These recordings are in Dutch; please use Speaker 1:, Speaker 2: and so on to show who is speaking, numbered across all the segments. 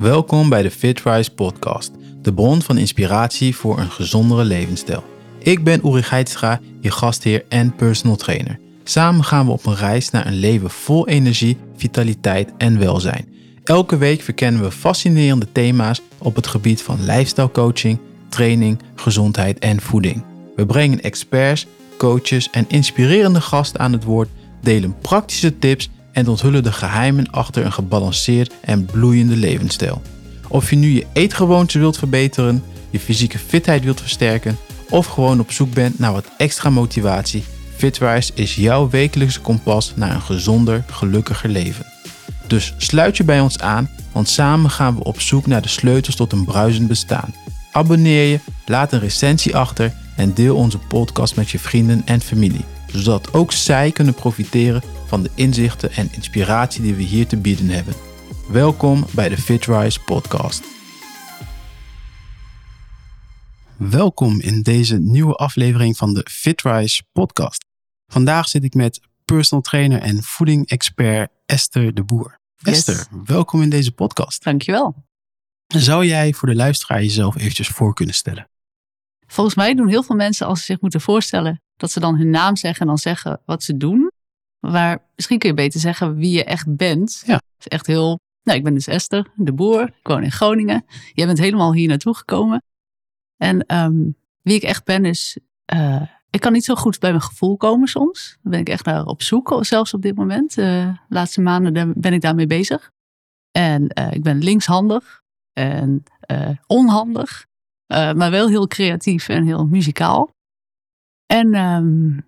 Speaker 1: Welkom bij de FitRise podcast, de bron van inspiratie voor een gezondere levensstijl. Ik ben Uri Geitstra, je gastheer en personal trainer. Samen gaan we op een reis naar een leven vol energie, vitaliteit en welzijn. Elke week verkennen we fascinerende thema's op het gebied van lifestyle coaching, training, gezondheid en voeding. We brengen experts, coaches en inspirerende gasten aan het woord, delen praktische tips en onthullen de geheimen achter een gebalanceerd en bloeiende levensstijl. Of je nu je eetgewoontes wilt verbeteren, je fysieke fitheid wilt versterken of gewoon op zoek bent naar wat extra motivatie, Fitwise is jouw wekelijkse kompas naar een gezonder, gelukkiger leven. Dus sluit je bij ons aan, want samen gaan we op zoek naar de sleutels tot een bruisend bestaan. Abonneer je, laat een recensie achter en deel onze podcast met je vrienden en familie, zodat ook zij kunnen profiteren van de inzichten en inspiratie die we hier te bieden hebben. Welkom bij de FitRise podcast. Welkom in deze nieuwe aflevering van de FitRise podcast. Vandaag zit ik met personal trainer en voeding-expert Esther de Boer.
Speaker 2: Yes.
Speaker 1: Esther, welkom in deze podcast.
Speaker 2: Dankjewel.
Speaker 1: Zou jij voor de luisteraar jezelf eventjes voor kunnen stellen?
Speaker 2: Volgens mij doen heel veel mensen als ze zich moeten voorstellen dat ze dan hun naam zeggen en dan zeggen wat ze doen. Maar misschien kun je beter zeggen wie je echt bent.
Speaker 1: Ja.
Speaker 2: Is echt heel. Nou, ik ben dus Esther, de boer. Ik woon in Groningen. Jij bent helemaal hier naartoe gekomen. En ehm, wie ik echt ben is. eh, ik kan niet zo goed bij mijn gevoel komen soms. Dan ben ik echt naar op zoek, zelfs op dit moment. De laatste maanden daar- ben ik daarmee bezig. En eh, ik ben linkshandig en eh, onhandig. maar wel heel creatief en heel muzikaal. En ehm,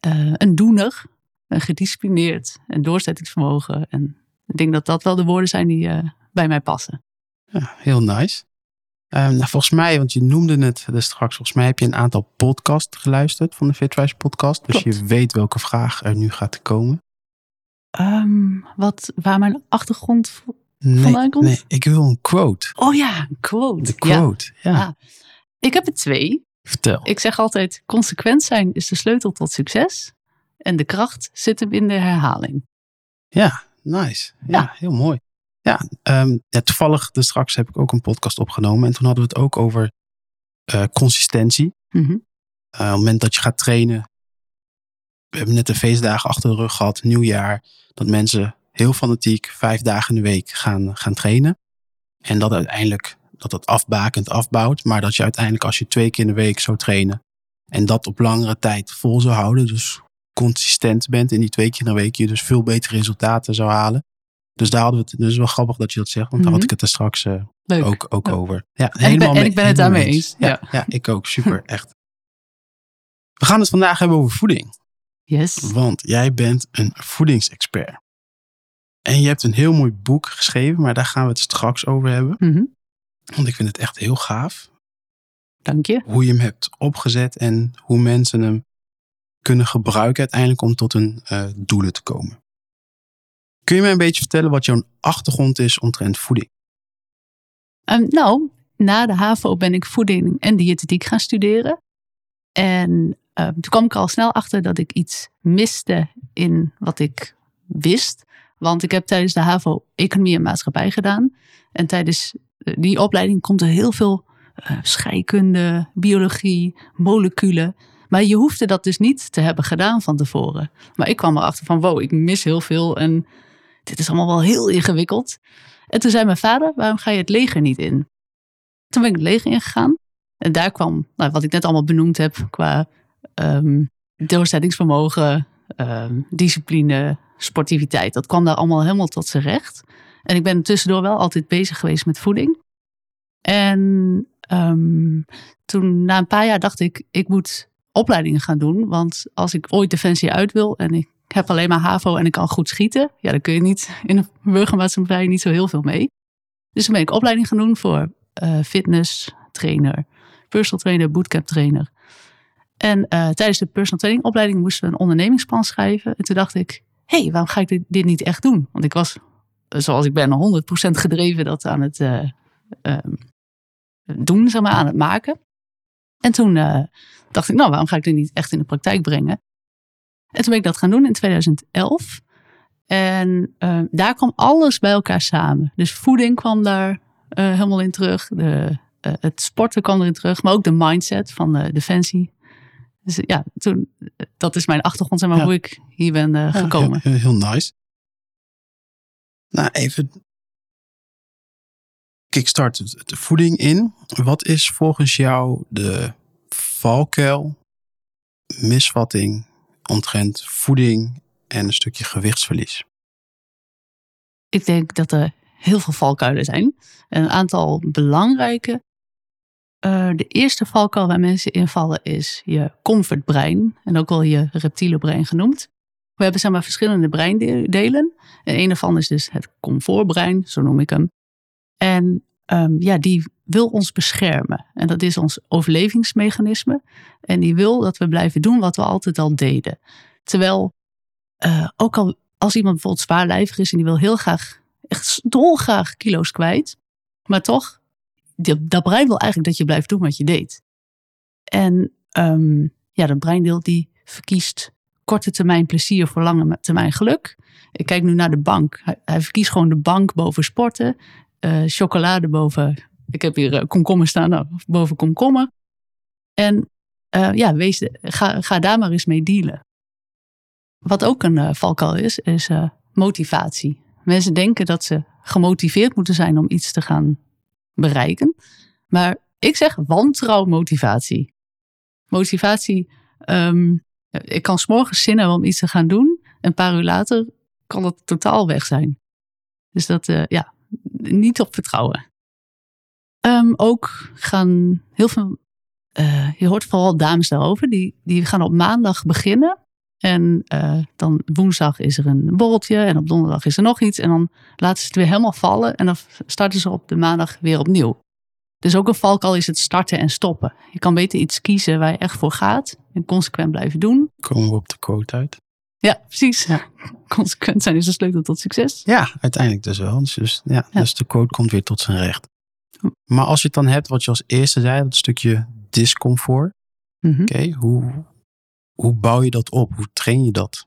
Speaker 2: eh, een doener, en gedisciplineerd en doorzettingsvermogen. En ik denk dat dat wel de woorden zijn die eh, bij mij passen.
Speaker 1: Ja, heel nice. Ehm, nou, volgens mij, want je noemde het dus straks, volgens mij heb je een aantal podcasts geluisterd van de FitRise podcast. Dus je weet welke vraag er nu gaat komen.
Speaker 2: Ehm, wat, waar mijn achtergrond...
Speaker 1: Nee,
Speaker 2: Vandaan komt?
Speaker 1: nee, ik wil een quote.
Speaker 2: Oh ja, een quote.
Speaker 1: De quote, ja.
Speaker 2: Ja. Ik heb er twee.
Speaker 1: Vertel.
Speaker 2: Ik zeg altijd, consequent zijn is de sleutel tot succes. En de kracht zit hem in de herhaling.
Speaker 1: Ja, nice. Ja,
Speaker 2: Ja.
Speaker 1: heel mooi. Ja, ehm, ja, toevallig, dus straks heb ik ook een podcast opgenomen. En toen hadden we het ook over eh, consistentie.
Speaker 2: Mhm.
Speaker 1: Eh, op het moment dat je gaat trainen. We hebben net de feestdagen achter de rug gehad, nieuwjaar. Dat mensen heel fanatiek vijf dagen in de week gaan, gaan trainen. En dat uiteindelijk dat dat afbakend afbouwt. Maar dat je uiteindelijk als je twee keer in de week zou trainen. En dat op langere tijd vol zou houden. Dus consistent bent in die twee keer in de week. Je dus veel betere resultaten zou halen. Dus daar hadden we het. Dus wel grappig dat je dat zegt. Want daar had
Speaker 2: Mhm.
Speaker 1: ik het er straks eh, ook, ook
Speaker 2: Ja.
Speaker 1: over. Ja,
Speaker 2: En ik ben- en ik ben het daarmee eens.
Speaker 1: Ja,
Speaker 2: Ja.
Speaker 1: ja, ik ook. Super, echt. We gaan het vandaag hebben over voeding.
Speaker 2: Yes.
Speaker 1: Want jij bent een voedingsexpert. En je hebt een heel mooi boek geschreven, maar daar gaan we het straks over hebben.
Speaker 2: Mhm.
Speaker 1: Want ik vind het echt heel gaaf
Speaker 2: Dank je.
Speaker 1: hoe je hem hebt opgezet en hoe mensen hem kunnen gebruiken uiteindelijk om tot hun eh, doelen te komen. Kun je mij een beetje vertellen wat jouw achtergrond is omtrent voeding?
Speaker 2: Ehm, nou, na de HAVO ben ik voeding en diëtetiek gaan studeren. En ehm, toen kwam ik al snel achter dat ik iets miste in wat ik wist. Want ik heb tijdens de HAVO economie en maatschappij gedaan. En tijdens eh, die opleiding komt er heel veel eh, scheikunde, biologie, moleculen. Maar je hoefde dat dus niet te hebben gedaan van tevoren. Maar ik kwam erachter van, wow, ik mis heel veel en dit is allemaal wel heel ingewikkeld. En toen zei mijn vader, waarom ga je het leger niet in? Toen ben ik het leger ingegaan. En daar kwam, nou, wat ik net allemaal benoemd heb, qua ehm, doorzettingsvermogen, ehm, discipline, sportiviteit. Dat kwam daar allemaal helemaal tot zijn recht. En ik ben tussendoor wel altijd bezig geweest met voeding. En ehm, toen na een paar jaar dacht ik, ik moet opleidingen gaan doen. Want als ik ooit Defensie uit wil en ik heb alleen maar HAVO en ik kan goed schieten. Ja, dan kun je niet in een burgermaatschappij niet zo heel veel mee. Dus toen ben ik opleiding gaan doen voor eh, fitness trainer, personal trainer, bootcamp trainer. En eh, tijdens de personal training opleiding moesten we een ondernemingsplan schrijven. En toen dacht ik, hé, hey, waarom ga ik dit, niet echt doen? Want ik was, eh, zoals ik ben, 100% gedreven dat aan het eh, ehm, doen, zeg maar, aan het maken. En toen eh, dacht ik, nou, waarom ga ik dit niet echt in de praktijk brengen? En toen ben ik dat gaan doen in 2011. En eh, daar kwam alles bij elkaar samen. Dus voeding kwam daar eh, helemaal in terug. De, het sporten kwam erin terug. Maar ook de mindset van de defensie. Dus ja, toen, dat is mijn achtergrond, maar,
Speaker 1: Ja.
Speaker 2: hoe ik hier ben
Speaker 1: Ja,
Speaker 2: gekomen.
Speaker 1: heel, heel nice. Nou, even kickstart het- de voeding in. Wat is volgens jou de valkuil, misvatting omtrent voeding en een stukje gewichtsverlies?
Speaker 2: Ik denk dat er heel veel valkuilen zijn. En een aantal belangrijke. Eh, de eerste valkuil waar mensen invallen is je comfortbrein. En ook wel je reptiele brein genoemd. We hebben zeg maar verschillende breindelen. En een daarvan is dus het comfortbrein, zo noem ik hem. En ehm, ja, die wil ons beschermen. En dat is ons overlevingsmechanisme. En die wil dat we blijven doen wat we altijd al deden. Terwijl, eh, ook al als iemand bijvoorbeeld zwaarlijvig is en die wil heel graag, echt dolgraag kilo's kwijt. Maar toch, dat brein wil eigenlijk dat je blijft doen wat je deed. En ehm, ja, dat breindeel die verkiest korte termijn plezier voor lange termijn geluk. Ik kijk nu naar de bank. Hij verkiest gewoon de bank boven sporten. Eh, chocolade boven. Ik heb hier komkommer staan, nou, boven komkommer. En eh, ja, wees ga, daar maar eens mee dealen. Wat ook een valkuil is, is motivatie. Mensen denken dat ze gemotiveerd moeten zijn om iets te gaan bereiken. Maar ik zeg wantrouw motivatie. Motivatie, ehm, ik kan s'morgens zin hebben om iets te gaan doen. En een paar uur later kan dat totaal weg zijn. Dus dat, ja, niet op vertrouwen. Ehm, ook gaan heel veel, eh, je hoort vooral dames daarover, die, die gaan op maandag beginnen. En eh, dan woensdag is er een borreltje en op donderdag is er nog iets. En dan laten ze het weer helemaal vallen en dan starten ze op de maandag weer opnieuw. Dus ook een valkuil is het starten en stoppen. Je kan beter iets kiezen waar je echt voor gaat en consequent blijven doen.
Speaker 1: Komen we op de quote uit?
Speaker 2: Ja, precies. Consequent zijn is de sleutel tot succes.
Speaker 1: Ja, uiteindelijk dus wel. Dus, dus, ja,
Speaker 2: Ja.
Speaker 1: dus de quote komt weer tot zijn recht. Maar als je het dan hebt, wat je als eerste zei, dat stukje discomfort.
Speaker 2: Mhm.
Speaker 1: Oké, hoe, hoe bouw je dat op? Hoe train je dat?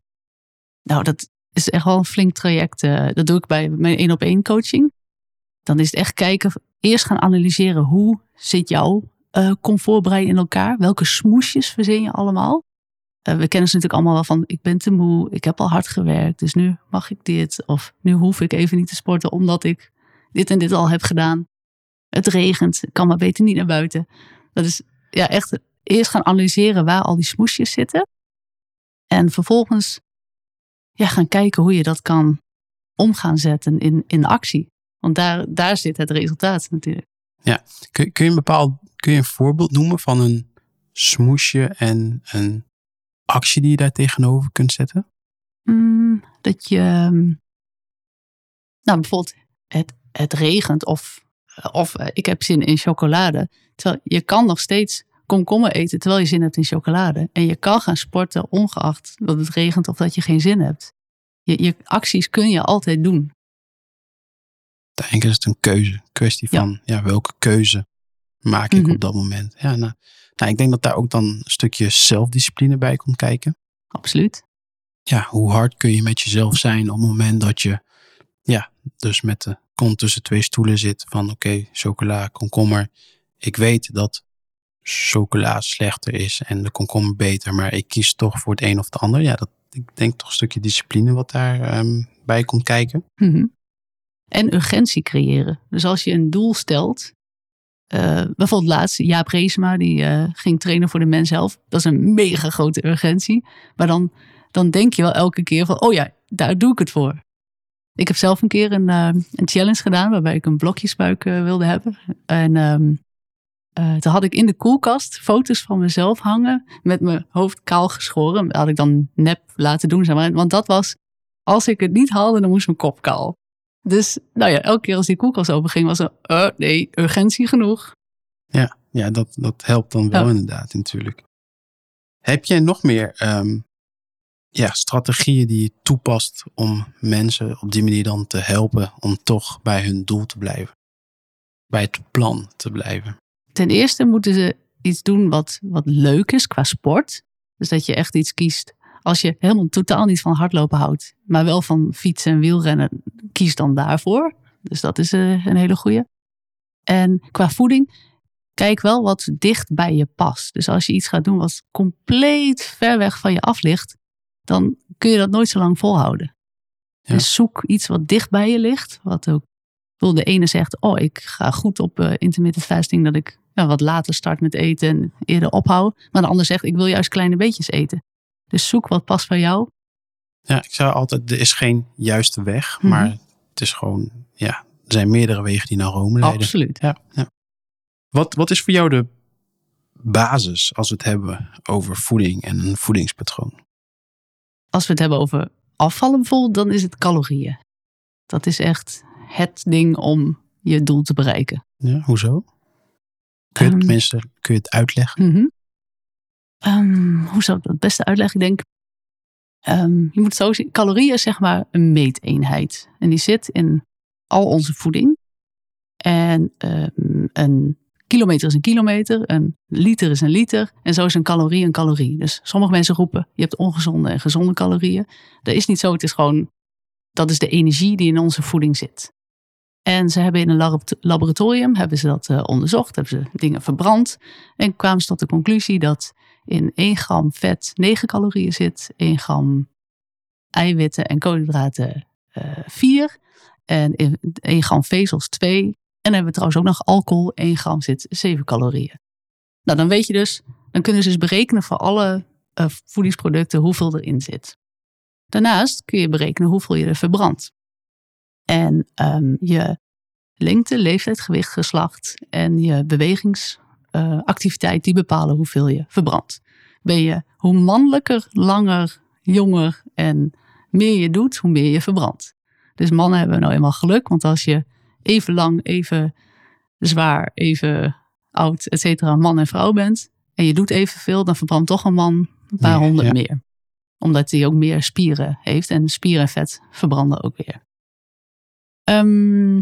Speaker 2: Nou, dat is echt wel een flink traject. eh, dat doe ik bij mijn één op één coaching. Dan is het echt kijken, eerst gaan analyseren hoe zit jouw eh comfortbrein in elkaar? Welke smoesjes verzin je allemaal? Eh, we kennen ze natuurlijk allemaal wel van, ik ben te moe, ik heb al hard gewerkt, dus nu mag ik dit. Of nu hoef ik even niet te sporten omdat ik dit en dit al heb gedaan. Het regent, ik kan maar beter niet naar buiten. Dat is ja echt eerst gaan analyseren waar al die smoesjes zitten. En vervolgens ja, gaan kijken hoe je dat kan om gaan zetten in, in actie. Want daar, daar zit het resultaat natuurlijk.
Speaker 1: Kun, kun, je een bepaald, kun je een voorbeeld noemen van een smoesje en een actie die je daar tegenover kunt zetten?
Speaker 2: Mm, dat je, ehm, nou bijvoorbeeld het, het regent of, of eh, ik heb zin in chocolade. Terwijl je kan nog steeds komkommer eten terwijl je zin hebt in chocolade. En je kan gaan sporten ongeacht dat het regent of dat je geen zin hebt. Je, je acties kun je altijd doen.
Speaker 1: Uiteindelijk is het een keuze. Kwestie
Speaker 2: Ja.
Speaker 1: van ja, welke keuze maak ik
Speaker 2: Mhm.
Speaker 1: op dat moment. Ja, nou, nou, ik denk dat daar ook dan een stukje zelfdiscipline bij komt kijken.
Speaker 2: Absoluut.
Speaker 1: Ja, hoe hard kun je met jezelf zijn op het moment dat je ja, dus met de kont tussen twee stoelen zit van oké, chocola, komkommer. Ik weet dat chocola slechter is en de komkommer beter, maar ik kies toch voor het een of het ander. Ja, dat, ik denk toch een stukje discipline wat daarbij bij komt kijken.
Speaker 2: Mhm. En urgentie creëren. Dus als je een doel stelt. Eh, bijvoorbeeld laatst, Jaap Reesma, die eh, ging trainen voor de mens zelf. Dat is een mega grote urgentie. Maar dan, dan denk je wel elke keer van, oh ja, daar doe ik het voor. Ik heb zelf een keer een, eh, een challenge gedaan waarbij ik een blokjesbuik wilde hebben. En eh, toen had ik in de koelkast foto's van mezelf hangen met mijn hoofd kaal geschoren. Dat had ik dan nep laten doen, zeg maar. Want dat was, als ik het niet haalde, dan moest mijn kop kaal. Dus nou ja, elke keer als die koelkast open ging, was er, uh, nee, urgentie genoeg.
Speaker 1: Ja, ja dat, dat helpt dan wel
Speaker 2: Ja.
Speaker 1: inderdaad natuurlijk. Heb jij nog meer ehm, ja, strategieën die je toepast om mensen op die manier dan te helpen om toch bij hun doel te blijven? Bij het plan te blijven?
Speaker 2: Ten eerste moeten ze iets doen wat, wat leuk is qua sport. Dus dat je echt iets kiest. Als je helemaal totaal niet van hardlopen houdt, maar wel van fietsen en wielrennen, kies dan daarvoor. Dus dat is eh, een hele goeie. En qua voeding, kijk wel wat dicht bij je past. Dus als je iets gaat doen wat compleet ver weg van je af ligt, dan kun je dat nooit zo lang volhouden.
Speaker 1: Ja.
Speaker 2: Dus zoek iets wat dicht bij je ligt. Wat ook, wil de ene zegt, oh ik ga goed op eh, intermittent fasting, dat ik ja, wat later start met eten en eerder ophoud. Maar de ander zegt, ik wil juist kleine beetjes eten. Dus zoek wat past bij jou.
Speaker 1: Ja, ik zou altijd, er is geen juiste weg,
Speaker 2: Mhm.
Speaker 1: maar het is gewoon, ja, er zijn meerdere wegen die naar Rome leiden.
Speaker 2: Absoluut.
Speaker 1: Ja, ja. Wat, wat is voor jou de basis als we het hebben over voeding en een voedingspatroon?
Speaker 2: Als we het hebben over afvallen bijvoorbeeld, dan is het calorieën. Dat is echt het ding om je doel te bereiken.
Speaker 1: Ja, hoezo? Kun je, het,
Speaker 2: Ehm.
Speaker 1: kun je het uitleggen?
Speaker 2: Mhm. Ehm, hoe zou ik dat het beste uitleggen? Ik denk, ehm, je moet zo zien. Calorieën is zeg maar een meeteenheid. En die zit in al onze voeding. En ehm, een kilometer is een kilometer. Een liter is een liter. En zo is een calorie een calorie. Dus sommige mensen roepen, je hebt ongezonde en gezonde calorieën. Dat is niet zo. Het is gewoon, dat is de energie die in onze voeding zit. En ze hebben in een lab- laboratorium hebben ze dat eh, onderzocht, hebben ze dingen verbrand. En kwamen ze tot de conclusie dat in 1 gram vet 9 calorieën zit, 1 gram eiwitten en koolhydraten eh 4 en in 1 gram vezels 2. En dan hebben we trouwens ook nog alcohol, 1 gram zit 7 calorieën. Nou, dan weet je dus, dan kunnen ze dus berekenen voor alle eh, voedingsproducten hoeveel erin zit. Daarnaast kun je berekenen hoeveel je er verbrandt. En ehm, je lengte, leeftijd, gewicht, geslacht en je bewegingsactiviteit, die bepalen hoeveel je verbrandt. Ben je hoe mannelijker, langer, jonger en meer je doet, hoe meer je verbrandt. Dus mannen hebben nou eenmaal geluk, want als je even lang, even zwaar, even oud, et cetera, man en vrouw bent en je doet evenveel, dan verbrandt toch een man een paar honderd
Speaker 1: ja.
Speaker 2: meer. Omdat hij ook meer spieren heeft en spieren en vet verbranden ook weer. Ehm,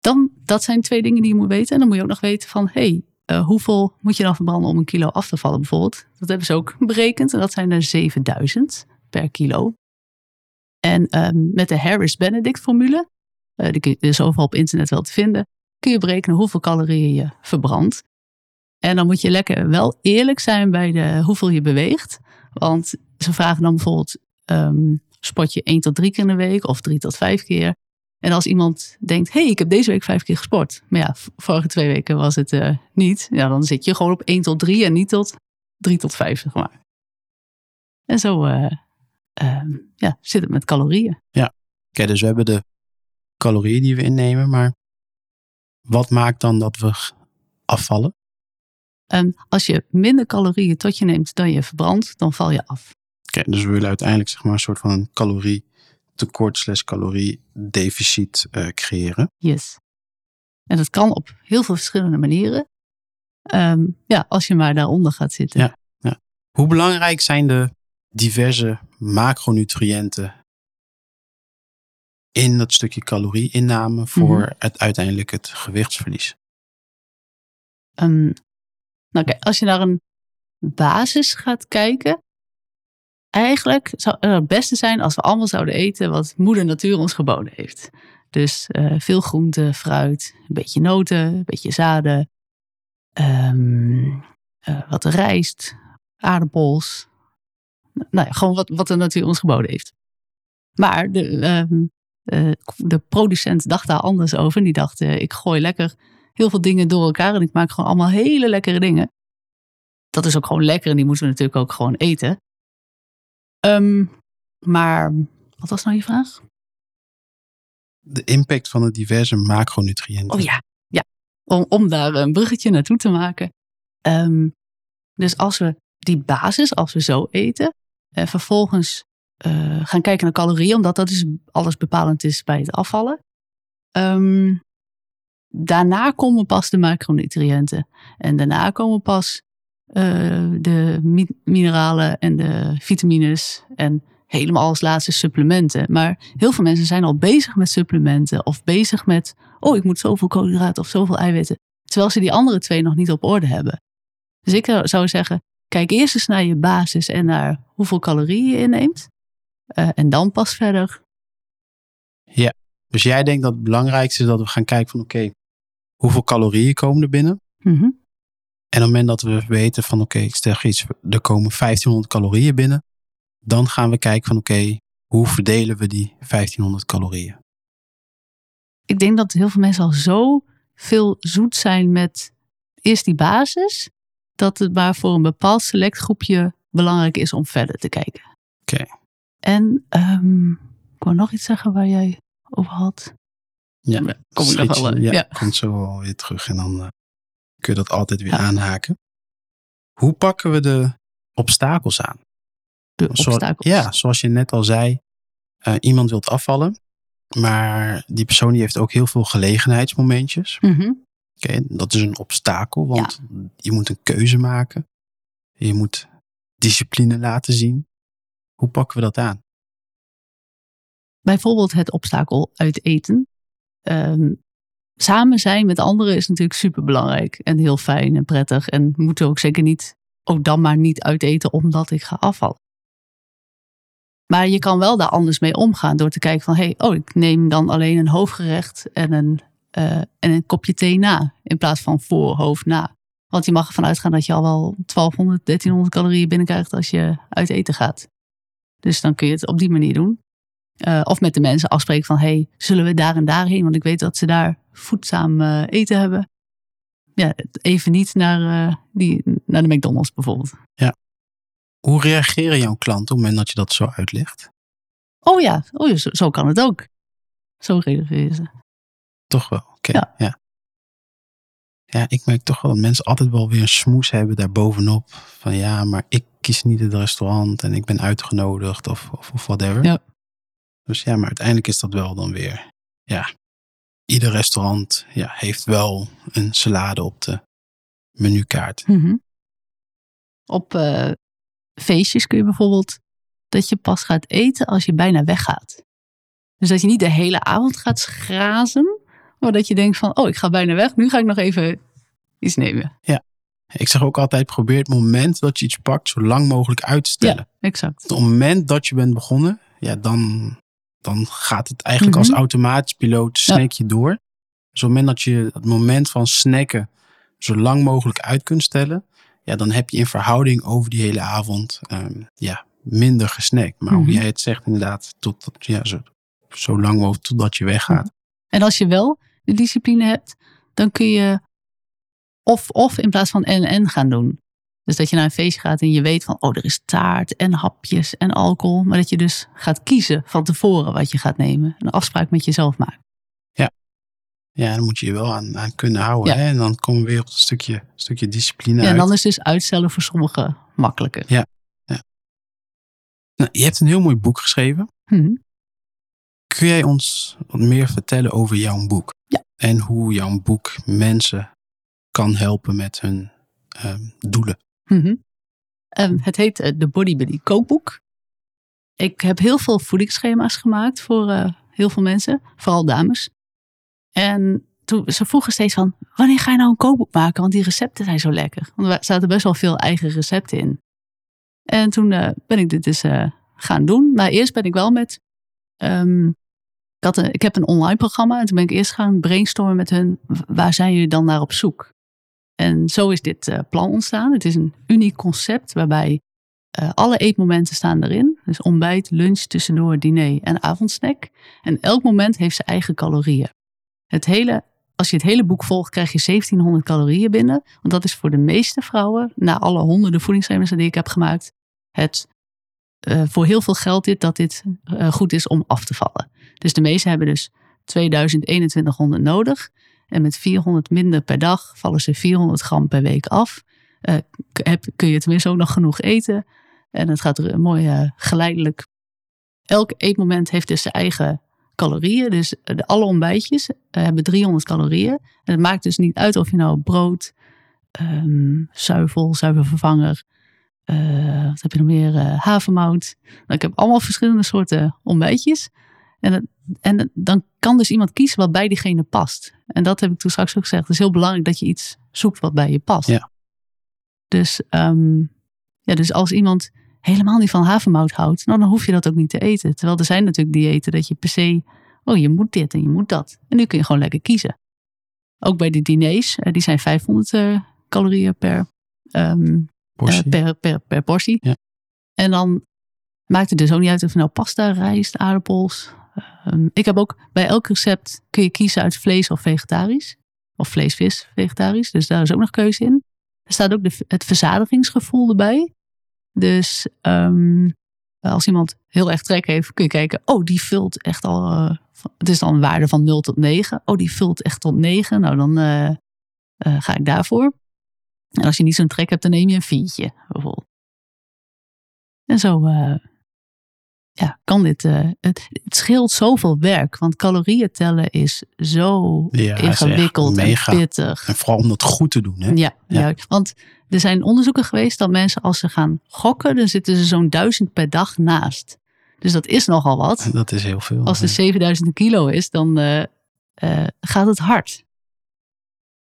Speaker 2: dan, dat zijn twee dingen die je moet weten. En dan moet je ook nog weten van, hey, eh, hoeveel moet je dan verbranden om een kilo af te vallen bijvoorbeeld? Dat hebben ze ook berekend en dat zijn er 7000 per kilo. En ehm, met de Harris-Benedict formule, eh, die je dus overal op internet wel te vinden, kun je berekenen hoeveel calorieën je verbrandt. En dan moet je lekker wel eerlijk zijn bij de, hoeveel je beweegt. Want ze vragen dan bijvoorbeeld, ehm, sport je één tot drie keer in de week of drie tot vijf keer? En als iemand denkt, hé, hey, ik heb deze week vijf keer gesport. Maar ja, vorige twee weken was het eh, niet. Ja, dan zit je gewoon op 1 tot 3 en niet tot 3 tot 5, zeg maar. En zo eh, ehm, ja, zit het met calorieën.
Speaker 1: Oké, dus we hebben de calorieën die we innemen, maar wat maakt dan dat we afvallen?
Speaker 2: En als je minder calorieën tot je neemt dan je verbrandt, dan val je af.
Speaker 1: Oké, dus we willen uiteindelijk zeg maar een soort van een calorietekort slash caloriedeficit eh creëren.
Speaker 2: Yes. En dat kan op heel veel verschillende manieren. Ehm, ja, als je maar daaronder gaat zitten.
Speaker 1: Ja. Hoe belangrijk zijn de diverse macronutriënten in dat stukje calorieinname voor
Speaker 2: Mhm.
Speaker 1: het uiteindelijk het gewichtsverlies?
Speaker 2: Ehm, nou als je naar een basis gaat kijken. Eigenlijk zou het beste zijn als we allemaal zouden eten wat moeder natuur ons geboden heeft. Dus eh, veel groente, fruit, een beetje noten, een beetje zaden. ehm, eh, wat rijst, aardappels. Nou ja, gewoon wat, wat de natuur ons geboden heeft. Maar de, ehm, eh, de producent dacht daar anders over. Die dacht, ik gooi lekker heel veel dingen door elkaar. En ik maak gewoon allemaal hele lekkere dingen. Dat is ook gewoon lekker en die moeten we natuurlijk ook gewoon eten. Ehm, maar wat was nou je vraag?
Speaker 1: De impact van de diverse macronutriënten.
Speaker 2: Oh ja, ja. Om, om daar een bruggetje naartoe te maken. Ehm, dus als we die basis, als we zo eten, en vervolgens eh, gaan kijken naar calorieën, omdat dat is alles bepalend is bij het afvallen. Ehm, daarna komen pas de macronutriënten. En daarna komen pas eh, de mi- mineralen en de vitamines en helemaal als laatste supplementen. Maar heel veel mensen zijn al bezig met supplementen of bezig met, oh ik moet zoveel koolhydraten of zoveel eiwitten. Terwijl ze die andere twee nog niet op orde hebben. Dus ik zou- zeggen, kijk eerst eens naar je basis en naar hoeveel calorieën je inneemt. Eh, en dan pas verder.
Speaker 1: Dus jij denkt dat het belangrijkste is dat we gaan kijken van oké, hoeveel calorieën komen er binnen.
Speaker 2: Mhm.
Speaker 1: En op het moment dat we weten van oké, ik zeg iets, er komen 1500 calorieën binnen. Dan gaan we kijken van oké, hoe verdelen we die 1500 calorieën?
Speaker 2: Ik denk dat heel veel mensen al zo veel zoet zijn met eerst die basis, dat het maar voor een bepaald select groepje belangrijk is om verder te kijken.
Speaker 1: Oké.
Speaker 2: En ehm, ik wou nog iets zeggen waar jij over had.
Speaker 1: Ja,
Speaker 2: kom ik nog wel, eh,
Speaker 1: ja,
Speaker 2: ja.
Speaker 1: komt zo wel weer terug en dan eh, kun je dat altijd weer aanhaken. Hoe pakken we de obstakels aan?
Speaker 2: De
Speaker 1: Zo-
Speaker 2: obstakels.
Speaker 1: Ja, zoals je net al zei, eh, iemand wilt afvallen, maar die persoon die heeft ook heel veel gelegenheidsmomentjes.
Speaker 2: Mhm.
Speaker 1: Oké, dat is een obstakel, want je moet een keuze maken. Je moet discipline laten zien. Hoe pakken we dat aan?
Speaker 2: Bijvoorbeeld het obstakel uit eten. Ehm, samen zijn met anderen is natuurlijk super belangrijk en heel fijn en prettig. En moeten ook zeker niet, ook dan maar niet uit eten omdat ik ga afvallen. Maar je kan wel daar anders mee omgaan door te kijken van, hey, oh, ik neem dan alleen een hoofdgerecht en een, eh, en een kopje thee na, in plaats van voor, hoofd, na. Want je mag ervan uitgaan dat je al wel 1200, 1300 calorieën binnenkrijgt als je uit eten gaat. Dus dan kun je het op die manier doen. Eh, of met de mensen afspreken van, hey, zullen we daar en daarheen? Want ik weet dat ze daar voedzaam eh, eten hebben. Ja, even niet naar, eh, die, naar de McDonald's bijvoorbeeld.
Speaker 1: Hoe reageren jouw klanten op het moment dat je dat zo uitlegt?
Speaker 2: Oh ja, oh ja zo, zo kan het ook. Zo reageren ze.
Speaker 1: Toch wel, oké.
Speaker 2: Ja.
Speaker 1: ja. Ja, ik merk toch wel dat mensen altijd wel weer een smoes hebben daarbovenop. Van ja, maar ik kies niet het restaurant en ik ben uitgenodigd of, of, of whatever.
Speaker 2: Ja.
Speaker 1: Dus ja, maar uiteindelijk is dat wel dan weer, ja. Ieder restaurant ja, heeft wel een salade op de menukaart.
Speaker 2: Mhm. Op eh, feestjes kun je bijvoorbeeld dat je pas gaat eten als je bijna weggaat. Dus dat je niet de hele avond gaat schrazen, maar dat je denkt van, oh, ik ga bijna weg, nu ga ik nog even iets nemen.
Speaker 1: Ik zeg ook altijd, probeer het moment dat je iets pakt zo lang mogelijk uit te stellen.
Speaker 2: Ja, exact.
Speaker 1: Het moment dat je bent begonnen, ja, dan, dan gaat het eigenlijk
Speaker 2: Mhm.
Speaker 1: als automatisch piloot snack je door. Dus op het moment dat je het moment van snacken zo lang mogelijk uit kunt stellen, ja, dan heb je in verhouding over die hele avond ehm, ja, minder gesnackt. Maar hoe
Speaker 2: Mhm.
Speaker 1: jij het zegt inderdaad, tot, tot, ja, zo, zo lang mogelijk totdat je weggaat.
Speaker 2: En als je wel de discipline hebt, dan kun je of, of in plaats van en en gaan doen. Dus dat je naar een feestje gaat en je weet van, oh, er is taart en hapjes en alcohol. Maar dat je dus gaat kiezen van tevoren wat je gaat nemen. Een afspraak met jezelf maken.
Speaker 1: Ja, dan moet je je wel aan, aan kunnen houden.
Speaker 2: Ja.
Speaker 1: Hè? En dan komen we weer op een stukje, stukje discipline
Speaker 2: Ja, en
Speaker 1: uit.
Speaker 2: dan is dus uitstellen voor sommigen makkelijker.
Speaker 1: Nou, je hebt een heel mooi boek geschreven.
Speaker 2: Mhm.
Speaker 1: Kun jij ons wat meer vertellen over jouw boek?
Speaker 2: Ja.
Speaker 1: En hoe jouw boek mensen kan helpen met hun ehm, doelen?
Speaker 2: Mhm. Ehm, het heet eh, de Body Buddy kookboek. Ik heb heel veel voedingsschema's gemaakt voor eh, heel veel mensen, vooral dames. En toen, ze vroegen steeds van, wanneer ga je nou een kookboek maken? Want die recepten zijn zo lekker. Want er zaten best wel veel eigen recepten in. En toen eh, ben ik dit dus gaan doen. Maar eerst ben ik wel met... ehm, ik, had ik heb een online programma en toen ben ik eerst gaan brainstormen met hun. Waar zijn jullie dan naar op zoek? En zo is dit eh, plan ontstaan. Het is een uniek concept waarbij eh, alle eetmomenten staan erin. Dus ontbijt, lunch, tussendoor, diner en avondsnack. En elk moment heeft zijn eigen calorieën. Het hele, als je het hele boek volgt, krijg je 1700 calorieën binnen. Want dat is voor de meeste vrouwen, na alle honderden voedingsschema's die ik heb gemaakt, het eh, voor heel veel geld dit dat dit goed is om af te vallen. Dus de meesten hebben dus 2021 nodig. En met 400 minder per dag vallen ze 400 gram per week af. Eh, heb, kun je tenminste ook nog genoeg eten. En het gaat mooi eh, geleidelijk. Elk eetmoment heeft dus zijn eigen calorieën. Dus de, alle ontbijtjes eh, hebben 300 calorieën. En het maakt dus niet uit of je nou brood, ehm, zuivel, zuivelvervanger, eh, wat heb je nog meer, eh, havermout. Nou, ik heb allemaal verschillende soorten ontbijtjes. En, en dan kan dus iemand kiezen wat bij diegene past. En dat heb ik toen straks ook gezegd. Het is heel belangrijk dat je iets zoekt wat bij je past.
Speaker 1: Ja.
Speaker 2: Dus, ehm, ja, dus als iemand helemaal niet van havermout houdt, nou, dan hoef je dat ook niet te eten. Terwijl er zijn natuurlijk diëten dat je per se, oh je moet dit en je moet dat. En nu kun je gewoon lekker kiezen. ook bij de diners, eh, die zijn 500 eh, calorieën per, ehm,
Speaker 1: Portie.
Speaker 2: eh, per, per, per portie.
Speaker 1: Ja.
Speaker 2: En dan maakt het dus ook niet uit of je nou pasta, rijst, aardappels. Ehm, ik heb ook bij elk recept kun je kiezen uit vlees of vegetarisch. Of vlees, vis, vegetarisch. Dus daar is ook nog keuze in. Er staat ook de, het verzadigingsgevoel erbij. Dus ehm, als iemand heel erg trek heeft, kun je kijken. Oh, die vult echt al. eh, het is dan een waarde van 0 tot 9. Oh, die vult echt tot 9. Nou, dan eh, eh, ga ik daarvoor. En als je niet zo'n trek hebt, dan neem je een viertje bijvoorbeeld. En zo ja, kan dit. eh, het, het scheelt zoveel werk. Want calorieën tellen is zo
Speaker 1: Ja,
Speaker 2: ingewikkeld en pittig.
Speaker 1: En vooral om dat goed te doen. Hè?
Speaker 2: Ja,
Speaker 1: Ja.
Speaker 2: want er zijn onderzoeken geweest dat mensen als ze gaan gokken, dan zitten ze zo'n duizend per dag naast. Dus dat is nogal wat.
Speaker 1: Dat is heel veel.
Speaker 2: Als het
Speaker 1: Ja.
Speaker 2: 7000 kilo is, dan eh, eh, gaat het hard.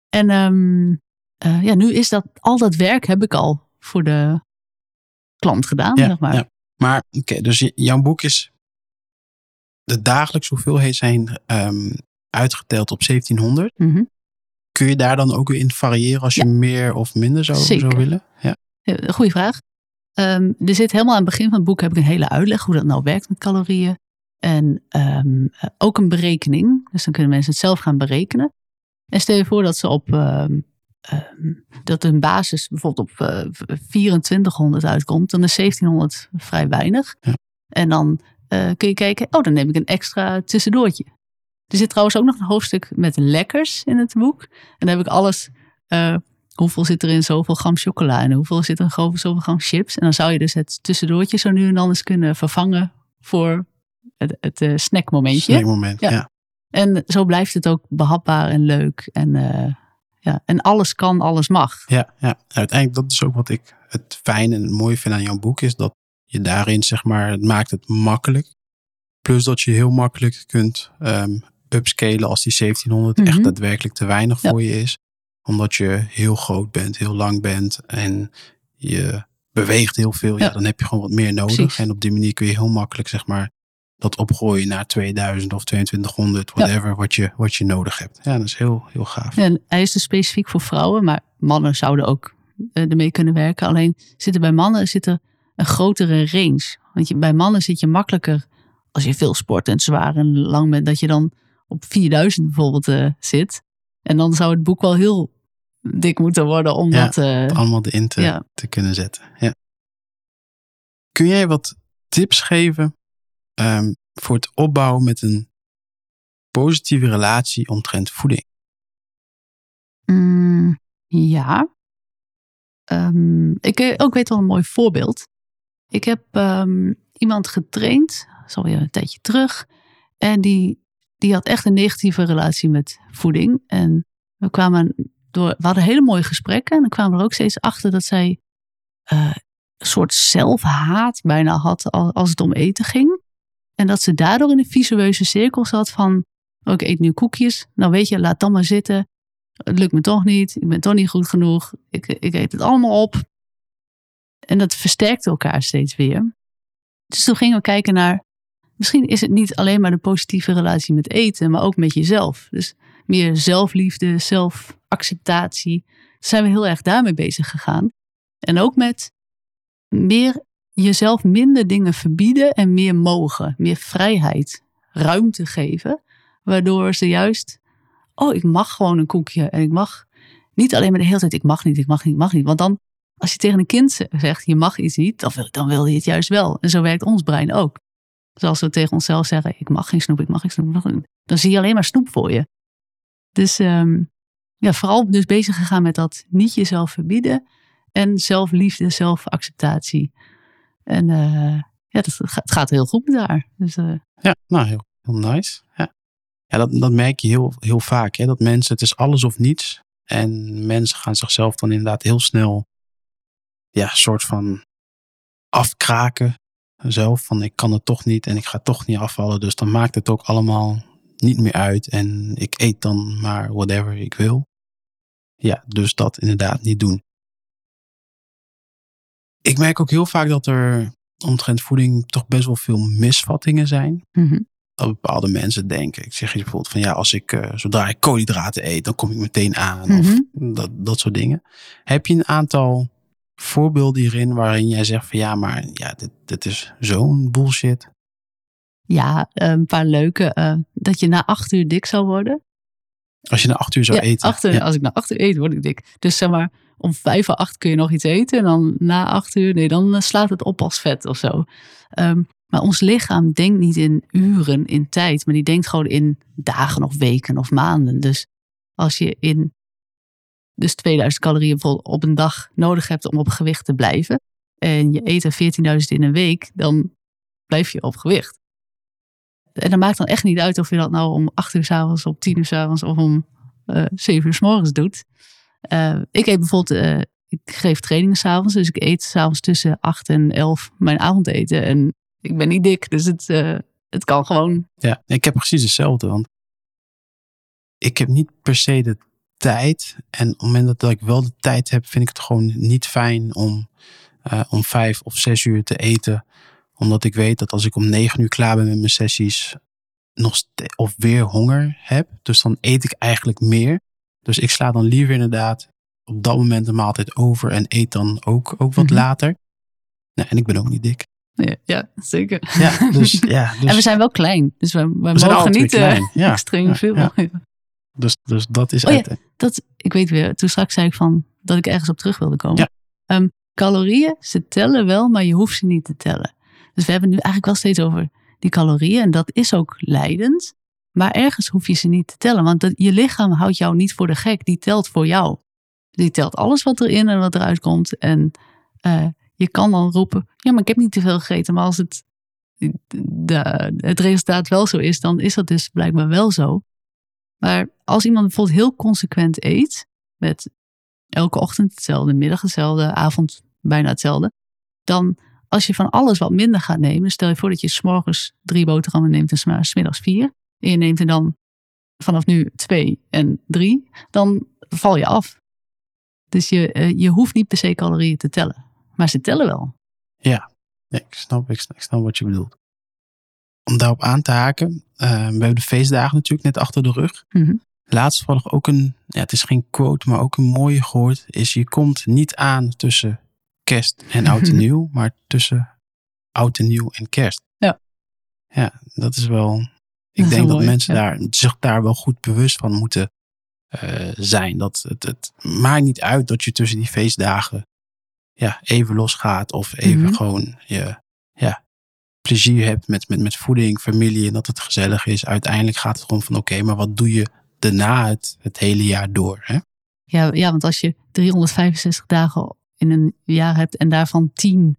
Speaker 2: En ehm, eh, ja, nu is dat, al dat werk heb ik al voor de klant gedaan, zeg maar.
Speaker 1: Maar oké, dus j- jouw boek is de dagelijkse hoeveelheid zijn ehm, uitgeteld op 1700.
Speaker 2: Mhm.
Speaker 1: Kun je daar dan ook weer in variëren als je
Speaker 2: Ja.
Speaker 1: meer of minder zou, willen? Ja.
Speaker 2: Goeie vraag. Ehm, er zit helemaal aan het begin van het boek heb ik een hele uitleg hoe dat nou werkt met calorieën. En ehm, eh, ook een berekening. Dus dan kunnen mensen het zelf gaan berekenen. En stel je voor dat ze op ehm, dat hun basis bijvoorbeeld op eh, 2400 uitkomt, dan is 1700 vrij weinig.
Speaker 1: Ja.
Speaker 2: En dan eh, kun je kijken, oh, dan neem ik een extra tussendoortje. Er zit trouwens ook nog een hoofdstuk met lekkers in het boek. En dan heb ik alles eh, hoeveel zit er in zoveel gram chocola en hoeveel zit er in zoveel gram chips. En dan zou je dus het tussendoortje zo nu en dan eens kunnen vervangen voor het, het eh, snackmomentje.
Speaker 1: Snackmoment,
Speaker 2: Ja.
Speaker 1: ja.
Speaker 2: En zo blijft het ook behapbaar en leuk. En, eh, ja, en alles kan, alles mag.
Speaker 1: Ja, ja. Uiteindelijk, dat is ook wat ik het fijn en het mooie vind aan jouw boek, is dat je daarin, zeg maar, het maakt het makkelijk. Plus dat je heel makkelijk kunt ehm upscalen als die 1700 echt
Speaker 2: Mhm.
Speaker 1: daadwerkelijk te weinig
Speaker 2: Ja.
Speaker 1: voor je is. Omdat je heel groot bent, heel lang bent en je beweegt heel veel. Ja,
Speaker 2: Ja.
Speaker 1: dan heb je gewoon wat meer nodig.
Speaker 2: Precies.
Speaker 1: En op die manier kun je heel makkelijk, zeg maar, dat opgooien naar 2000 of 2200,
Speaker 2: Ja.
Speaker 1: whatever, wat, je, wat je nodig hebt. Ja, dat is heel, heel gaaf.
Speaker 2: En hij is dus specifiek voor vrouwen, maar mannen zouden ook eh, ermee kunnen werken. Alleen zit er bij mannen zit er een grotere range. Want je, bij mannen zit je makkelijker, als je veel sport en zwaar en lang bent, dat je dan op 4000 bijvoorbeeld eh, zit. En dan zou het boek wel heel dik moeten worden om
Speaker 1: Ja,
Speaker 2: dat... eh,
Speaker 1: allemaal erin te,
Speaker 2: Ja.
Speaker 1: te kunnen zetten. Ja. Kun jij wat tips geven ehm, voor het opbouwen met een positieve relatie omtrent voeding?
Speaker 2: Mm, ja. Ehm, ik eh, ook weet wel een mooi voorbeeld. Ik heb ehm, iemand getraind, is alweer een tijdje terug. En die, die had echt een negatieve relatie met voeding. En we kwamen door, we hadden hele mooie gesprekken. En dan kwamen we er ook steeds achter dat zij eh, een soort zelfhaat bijna had al- als het om eten ging. En dat ze daardoor in een visueuze cirkel zat van, oh, ik eet nu koekjes. Nou weet je, laat dan maar zitten het lukt me toch niet, ik ben toch niet goed genoeg, ik, ik eet het allemaal op. En dat versterkte elkaar steeds weer. Dus toen gingen we kijken naar, misschien is het niet alleen maar de positieve relatie met eten, maar ook met jezelf. Dus meer zelfliefde, zelfacceptatie. Zijn we heel erg daarmee bezig gegaan. En ook met meer jezelf minder dingen verbieden en meer mogen, meer vrijheid, ruimte geven, waardoor ze juist oh, ik mag gewoon een koekje. En ik mag niet alleen maar de hele tijd, ik mag niet, ik mag niet, ik mag niet. Want dan, als je tegen een kind ze- zegt, je mag iets niet, dan wil, je het juist wel. En zo werkt ons brein ook. Dus als we tegen onszelf zeggen, ik mag geen snoep, ik mag geen snoep, mag dan zie je alleen maar snoep voor je. Dus ehm, ja, vooral dus bezig gegaan met dat niet jezelf verbieden en zelfliefde, zelfacceptatie. En eh, ja, gaat- het gaat heel goed haar. Dus eh,
Speaker 1: Ja, nou, heel, heel nice. Ja, ja dat, dat merk je heel, heel vaak. Hè? Dat mensen, het is alles of niets. En mensen gaan zichzelf dan inderdaad heel snel, ja, soort van afkraken. Zelf van, ik kan het toch niet en ik ga toch niet afvallen. Dus dan maakt het ook allemaal niet meer uit. En ik eet dan maar whatever ik wil. Ja, dus dat inderdaad niet doen. Ik merk ook heel vaak dat er omtrent voeding toch best wel veel misvattingen zijn.
Speaker 2: mhm.
Speaker 1: bepaalde mensen denken. Ik zeg je bijvoorbeeld van ja, als ik uh, zodra ik koolhydraten eet, dan kom ik meteen aan.
Speaker 2: Mhm.
Speaker 1: Of dat, dat soort dingen. Heb je een aantal voorbeelden hierin waarin jij zegt van ja, maar ja, dit, dit is zo'n bullshit.
Speaker 2: Ja, een paar leuke. eh, dat je na acht uur dik zou worden.
Speaker 1: Als je na acht uur zou
Speaker 2: ja,
Speaker 1: eten.
Speaker 2: acht uur-
Speaker 1: Ja.
Speaker 2: Als ik na acht uur eet, word ik dik. Dus zeg maar, om vijf voor acht kun je nog iets eten. En dan na acht uur, nee, dan eh, slaat het op als vet of zo. Ehm, maar ons lichaam denkt niet in uren, in tijd. Maar die denkt gewoon in dagen of weken of maanden. Dus als je in dus 2000 calorieën op een dag nodig hebt om op gewicht te blijven. En je eet er 14.000 in een week, dan blijf je op gewicht. En dat maakt dan echt niet uit of je dat nou om 8 uur s avonds, om 10 uur s avonds of om eh 7 uur s morgens doet. Eh, ik eet bijvoorbeeld, eh, ik geef trainingen s'avonds, dus ik eet s'avonds tussen 8 en 11 mijn avondeten. En ik ben niet dik, dus het, eh, het kan gewoon.
Speaker 1: Ja, ik heb precies hetzelfde. Want ik heb niet per se de tijd. En op het moment dat ik wel de tijd heb, vind ik het gewoon niet fijn om, om vijf of zes uur te eten. Omdat ik weet dat als ik om negen uur klaar ben met mijn sessies, nog of weer honger heb. Dus dan eet ik eigenlijk meer. Dus ik sla dan liever inderdaad op dat moment de maaltijd over en eet dan ook, ook wat
Speaker 2: Mhm.
Speaker 1: later. Nee, en ik ben ook niet dik.
Speaker 2: Ja, ja zeker.
Speaker 1: Ja, dus, ja, dus,
Speaker 2: en we zijn wel klein, dus we, we mogen niet eh,
Speaker 1: klein. Ja,
Speaker 2: extreem veel.
Speaker 1: dus, dus dat is
Speaker 2: Oh
Speaker 1: uit-
Speaker 2: dat, ik weet weer, toen straks zei ik van dat ik ergens op terug wilde komen. Ehm, calorieën, ze tellen wel, maar je hoeft ze niet te tellen. Dus we hebben nu eigenlijk wel steeds over die calorieën. En dat is ook leidend. Maar ergens hoef je ze niet te tellen. Want je lichaam houdt jou niet voor de gek. Die telt voor jou. Die telt alles wat erin en wat eruit komt. En eh, je kan dan roepen, ja, maar ik heb niet te veel gegeten. Maar als het, de, het resultaat wel zo is, dan is dat dus blijkbaar wel zo. Maar als iemand bijvoorbeeld heel consequent eet, met elke ochtend hetzelfde, middag hetzelfde, avond bijna hetzelfde, dan als je van alles wat minder gaat nemen, stel je voor dat je s'morgens drie boterhammen neemt en smiddags vier, en je neemt er dan vanaf nu twee en drie, dan val je af. Dus je, eh, je hoeft niet per se calorieën te tellen. Maar ze tellen wel.
Speaker 1: Nee, ik snap, ik snap, ik snap wat je bedoelt. Om daarop aan te haken, eh, we hebben de feestdagen natuurlijk net achter de rug.
Speaker 2: Mhm.
Speaker 1: Laatst toevallig ook een, ja, het is geen quote, maar ook een mooie gehoord, is je komt niet aan tussen kerst en oud en nieuw, maar tussen oud en nieuw en kerst.
Speaker 2: Ja.
Speaker 1: Ja, dat is wel, ik denk dat
Speaker 2: mooi,
Speaker 1: mensen
Speaker 2: ja.
Speaker 1: daar, zich daar wel goed bewust van moeten eh, zijn. Dat het, het maakt niet uit dat je tussen die feestdagen ja, even losgaat of even
Speaker 2: Mhm.
Speaker 1: gewoon je ja, plezier hebt met, met, met voeding, familie en dat het gezellig is. Uiteindelijk gaat het gewoon van oké, maar wat doe je daarna het, het hele jaar door? Hè?
Speaker 2: Ja, ja, want als je 365 dagen in een jaar hebt en daarvan 10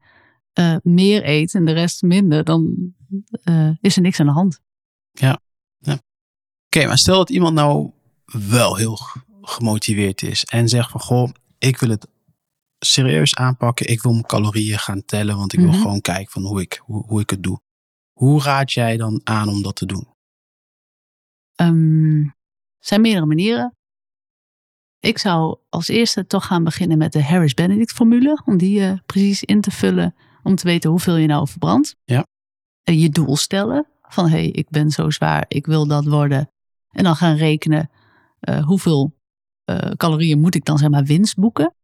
Speaker 2: eh, meer eet en de rest minder, dan eh, is er niks aan de hand.
Speaker 1: Oké, maar stel dat iemand nou wel heel gemotiveerd is en zegt van goh, ik wil het serieus aanpakken. Ik wil mijn calorieën gaan tellen, want ik wil
Speaker 2: Mhm.
Speaker 1: gewoon kijken van hoe ik, hoe, hoe ik het doe. Hoe raad jij dan aan om dat te doen?
Speaker 2: Ehm, Er zijn meerdere manieren. Ik zou als eerste toch gaan beginnen met de Harris-Benedict formule. Om die eh, precies in te vullen. Om te weten hoeveel je nou verbrandt.
Speaker 1: Ja.
Speaker 2: En je doel stellen. Van hé, hey, ik ben zo zwaar. Ik wil dat worden. En dan gaan rekenen. eh, hoeveel eh, calorieën moet ik dan zeg maar winst boeken.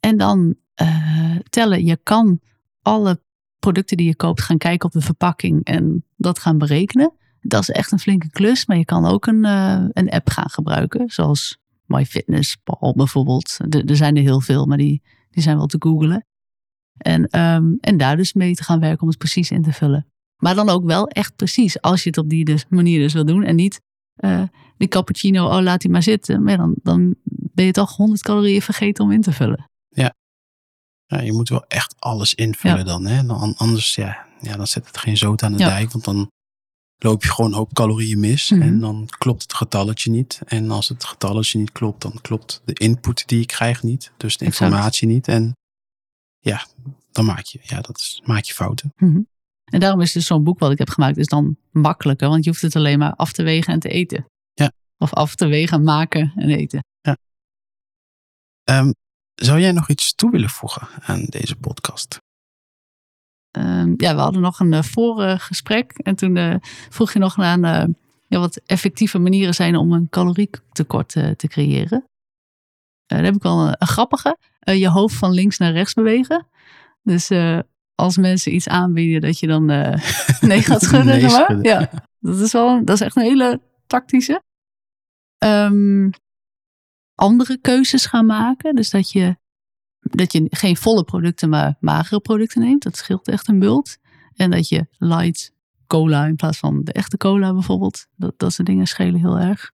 Speaker 2: En dan eh, tellen. Je kan alle producten die je koopt gaan kijken op de verpakking. En dat gaan berekenen. Dat is echt een flinke klus, maar je kan ook een, een app gaan gebruiken, zoals MyFitnessPal bijvoorbeeld. Er, er zijn er heel veel, maar die, die zijn wel te googlen. En, ehm, en daar dus mee te gaan werken om het precies in te vullen. Maar dan ook wel echt precies, als je het op die dus, manier dus wil doen. En niet eh, die cappuccino, oh laat die maar zitten. Maar dan, dan ben je toch 100 calorieën vergeten om in te vullen.
Speaker 1: Ja, je moet wel echt alles invullen
Speaker 2: Ja.
Speaker 1: dan. Hè? Dan anders ja, ja, dan zet het geen zoot aan de
Speaker 2: Ja.
Speaker 1: dijk. Want dan loop je gewoon een hoop calorieën mis.
Speaker 2: Mhm.
Speaker 1: En dan klopt het getalletje niet. En als het getalletje niet klopt, dan klopt de input die je krijgt niet. Dus de
Speaker 2: Exact.
Speaker 1: informatie niet. En ja, dan maak je, ja, dat is, maak je fouten.
Speaker 2: En daarom is dus zo'n boek wat ik heb gemaakt, is dan makkelijker. Want je hoeft het alleen maar af te wegen en te eten.
Speaker 1: Ja.
Speaker 2: Of af te wegen, maken en eten.
Speaker 1: Ehm, zou jij nog iets toe willen voegen aan deze podcast?
Speaker 2: ehm, ja, we hadden nog een uh, voorgesprek. en toen uh, vroeg je nog aan uh, ja, wat effectieve manieren zijn om een calorietekort te creëren. daar heb ik wel een, een grappige. je hoofd van links naar rechts bewegen. Dus als mensen iets aanbieden, dat je dan nee gaat schudden. nee, schudden. Ja, dat is, wel, dat is echt een hele tactische. Um, andere keuzes gaan maken. Dus dat je, dat je geen volle producten, maar magere producten neemt. Dat scheelt echt een bult. En dat je light cola in plaats van de echte cola bijvoorbeeld. Dat, dat soort dingen schelen heel erg.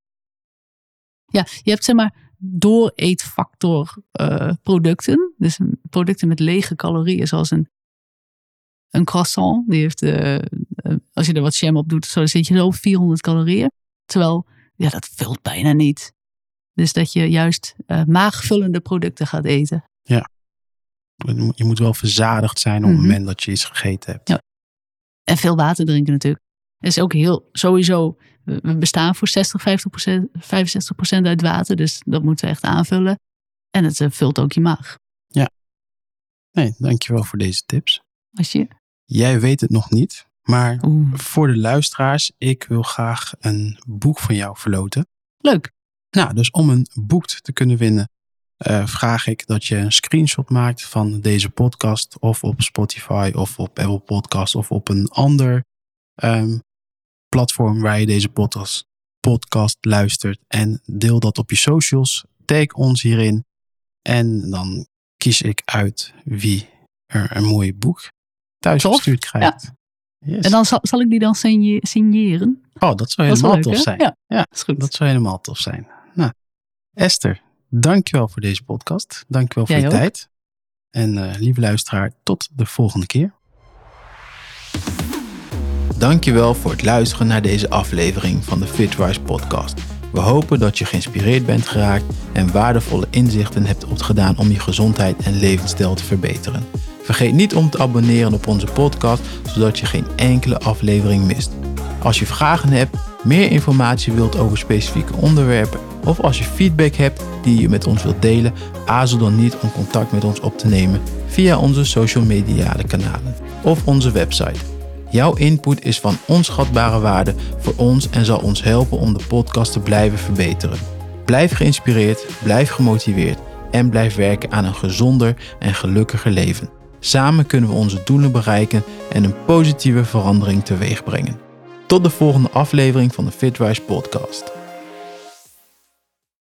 Speaker 2: Ja, je hebt zeg maar door eetfactor uh, producten. Dus producten met lege calorieën, zoals een, een croissant. Die heeft, uh, als je er wat jam op doet, zo, dan zit je zo op 400 calorieën. Terwijl, ja, dat vult bijna niet. Dus dat je juist uh, maagvullende producten gaat eten.
Speaker 1: Ja. Je moet wel verzadigd zijn op het mhm. moment dat je iets gegeten hebt. Ja.
Speaker 2: En veel water drinken natuurlijk. Het is ook heel, sowieso, we bestaan voor 60, 50 procent, 65 procent uit water. Dus dat moeten we echt aanvullen. En het vult ook je maag.
Speaker 1: Ja. Nee, dankjewel voor deze tips.
Speaker 2: Als je.
Speaker 1: Jij weet het nog niet, maar voor de luisteraars, ik wil graag een boek van jou verloten.
Speaker 2: Leuk.
Speaker 1: Nou, dus om een boek te kunnen winnen, uh, vraag ik dat je een screenshot maakt van deze podcast, of op Spotify, of op Apple Podcast, of op een ander um, platform waar je deze podcast, podcast luistert. En deel dat op je socials. Tag ons hierin. En dan kies ik uit wie er een mooi boek thuis gestuurd krijgt. Ja.
Speaker 2: Yes. En dan zal, zal, ik die dan signeren?
Speaker 1: Oh, dat zou helemaal tof zijn. Ja, ja, is goed. dat zou helemaal tof zijn. Nou, Esther, dankjewel voor deze podcast. Dankjewel voor je tijd. En uh, lieve luisteraar, tot de volgende keer.
Speaker 3: Dankjewel voor het luisteren naar deze aflevering van de Fitwise podcast. We hopen dat je geïnspireerd bent geraakt en waardevolle inzichten hebt opgedaan om je gezondheid en levensstijl te verbeteren. Vergeet niet om te abonneren op onze podcast, zodat je geen enkele aflevering mist. Als je vragen hebt, meer informatie wilt over specifieke onderwerpen of als je feedback hebt die je met ons wilt delen, aarzel dan niet om contact met ons op te nemen via onze social media kanalen of onze website. Jouw input is van onschatbare waarde voor ons en zal ons helpen om de podcast te blijven verbeteren. Blijf geïnspireerd, blijf gemotiveerd en blijf werken aan een gezonder en gelukkiger leven. Samen kunnen we onze doelen bereiken en een positieve verandering teweeg brengen. Tot de volgende aflevering van de Fitwise podcast.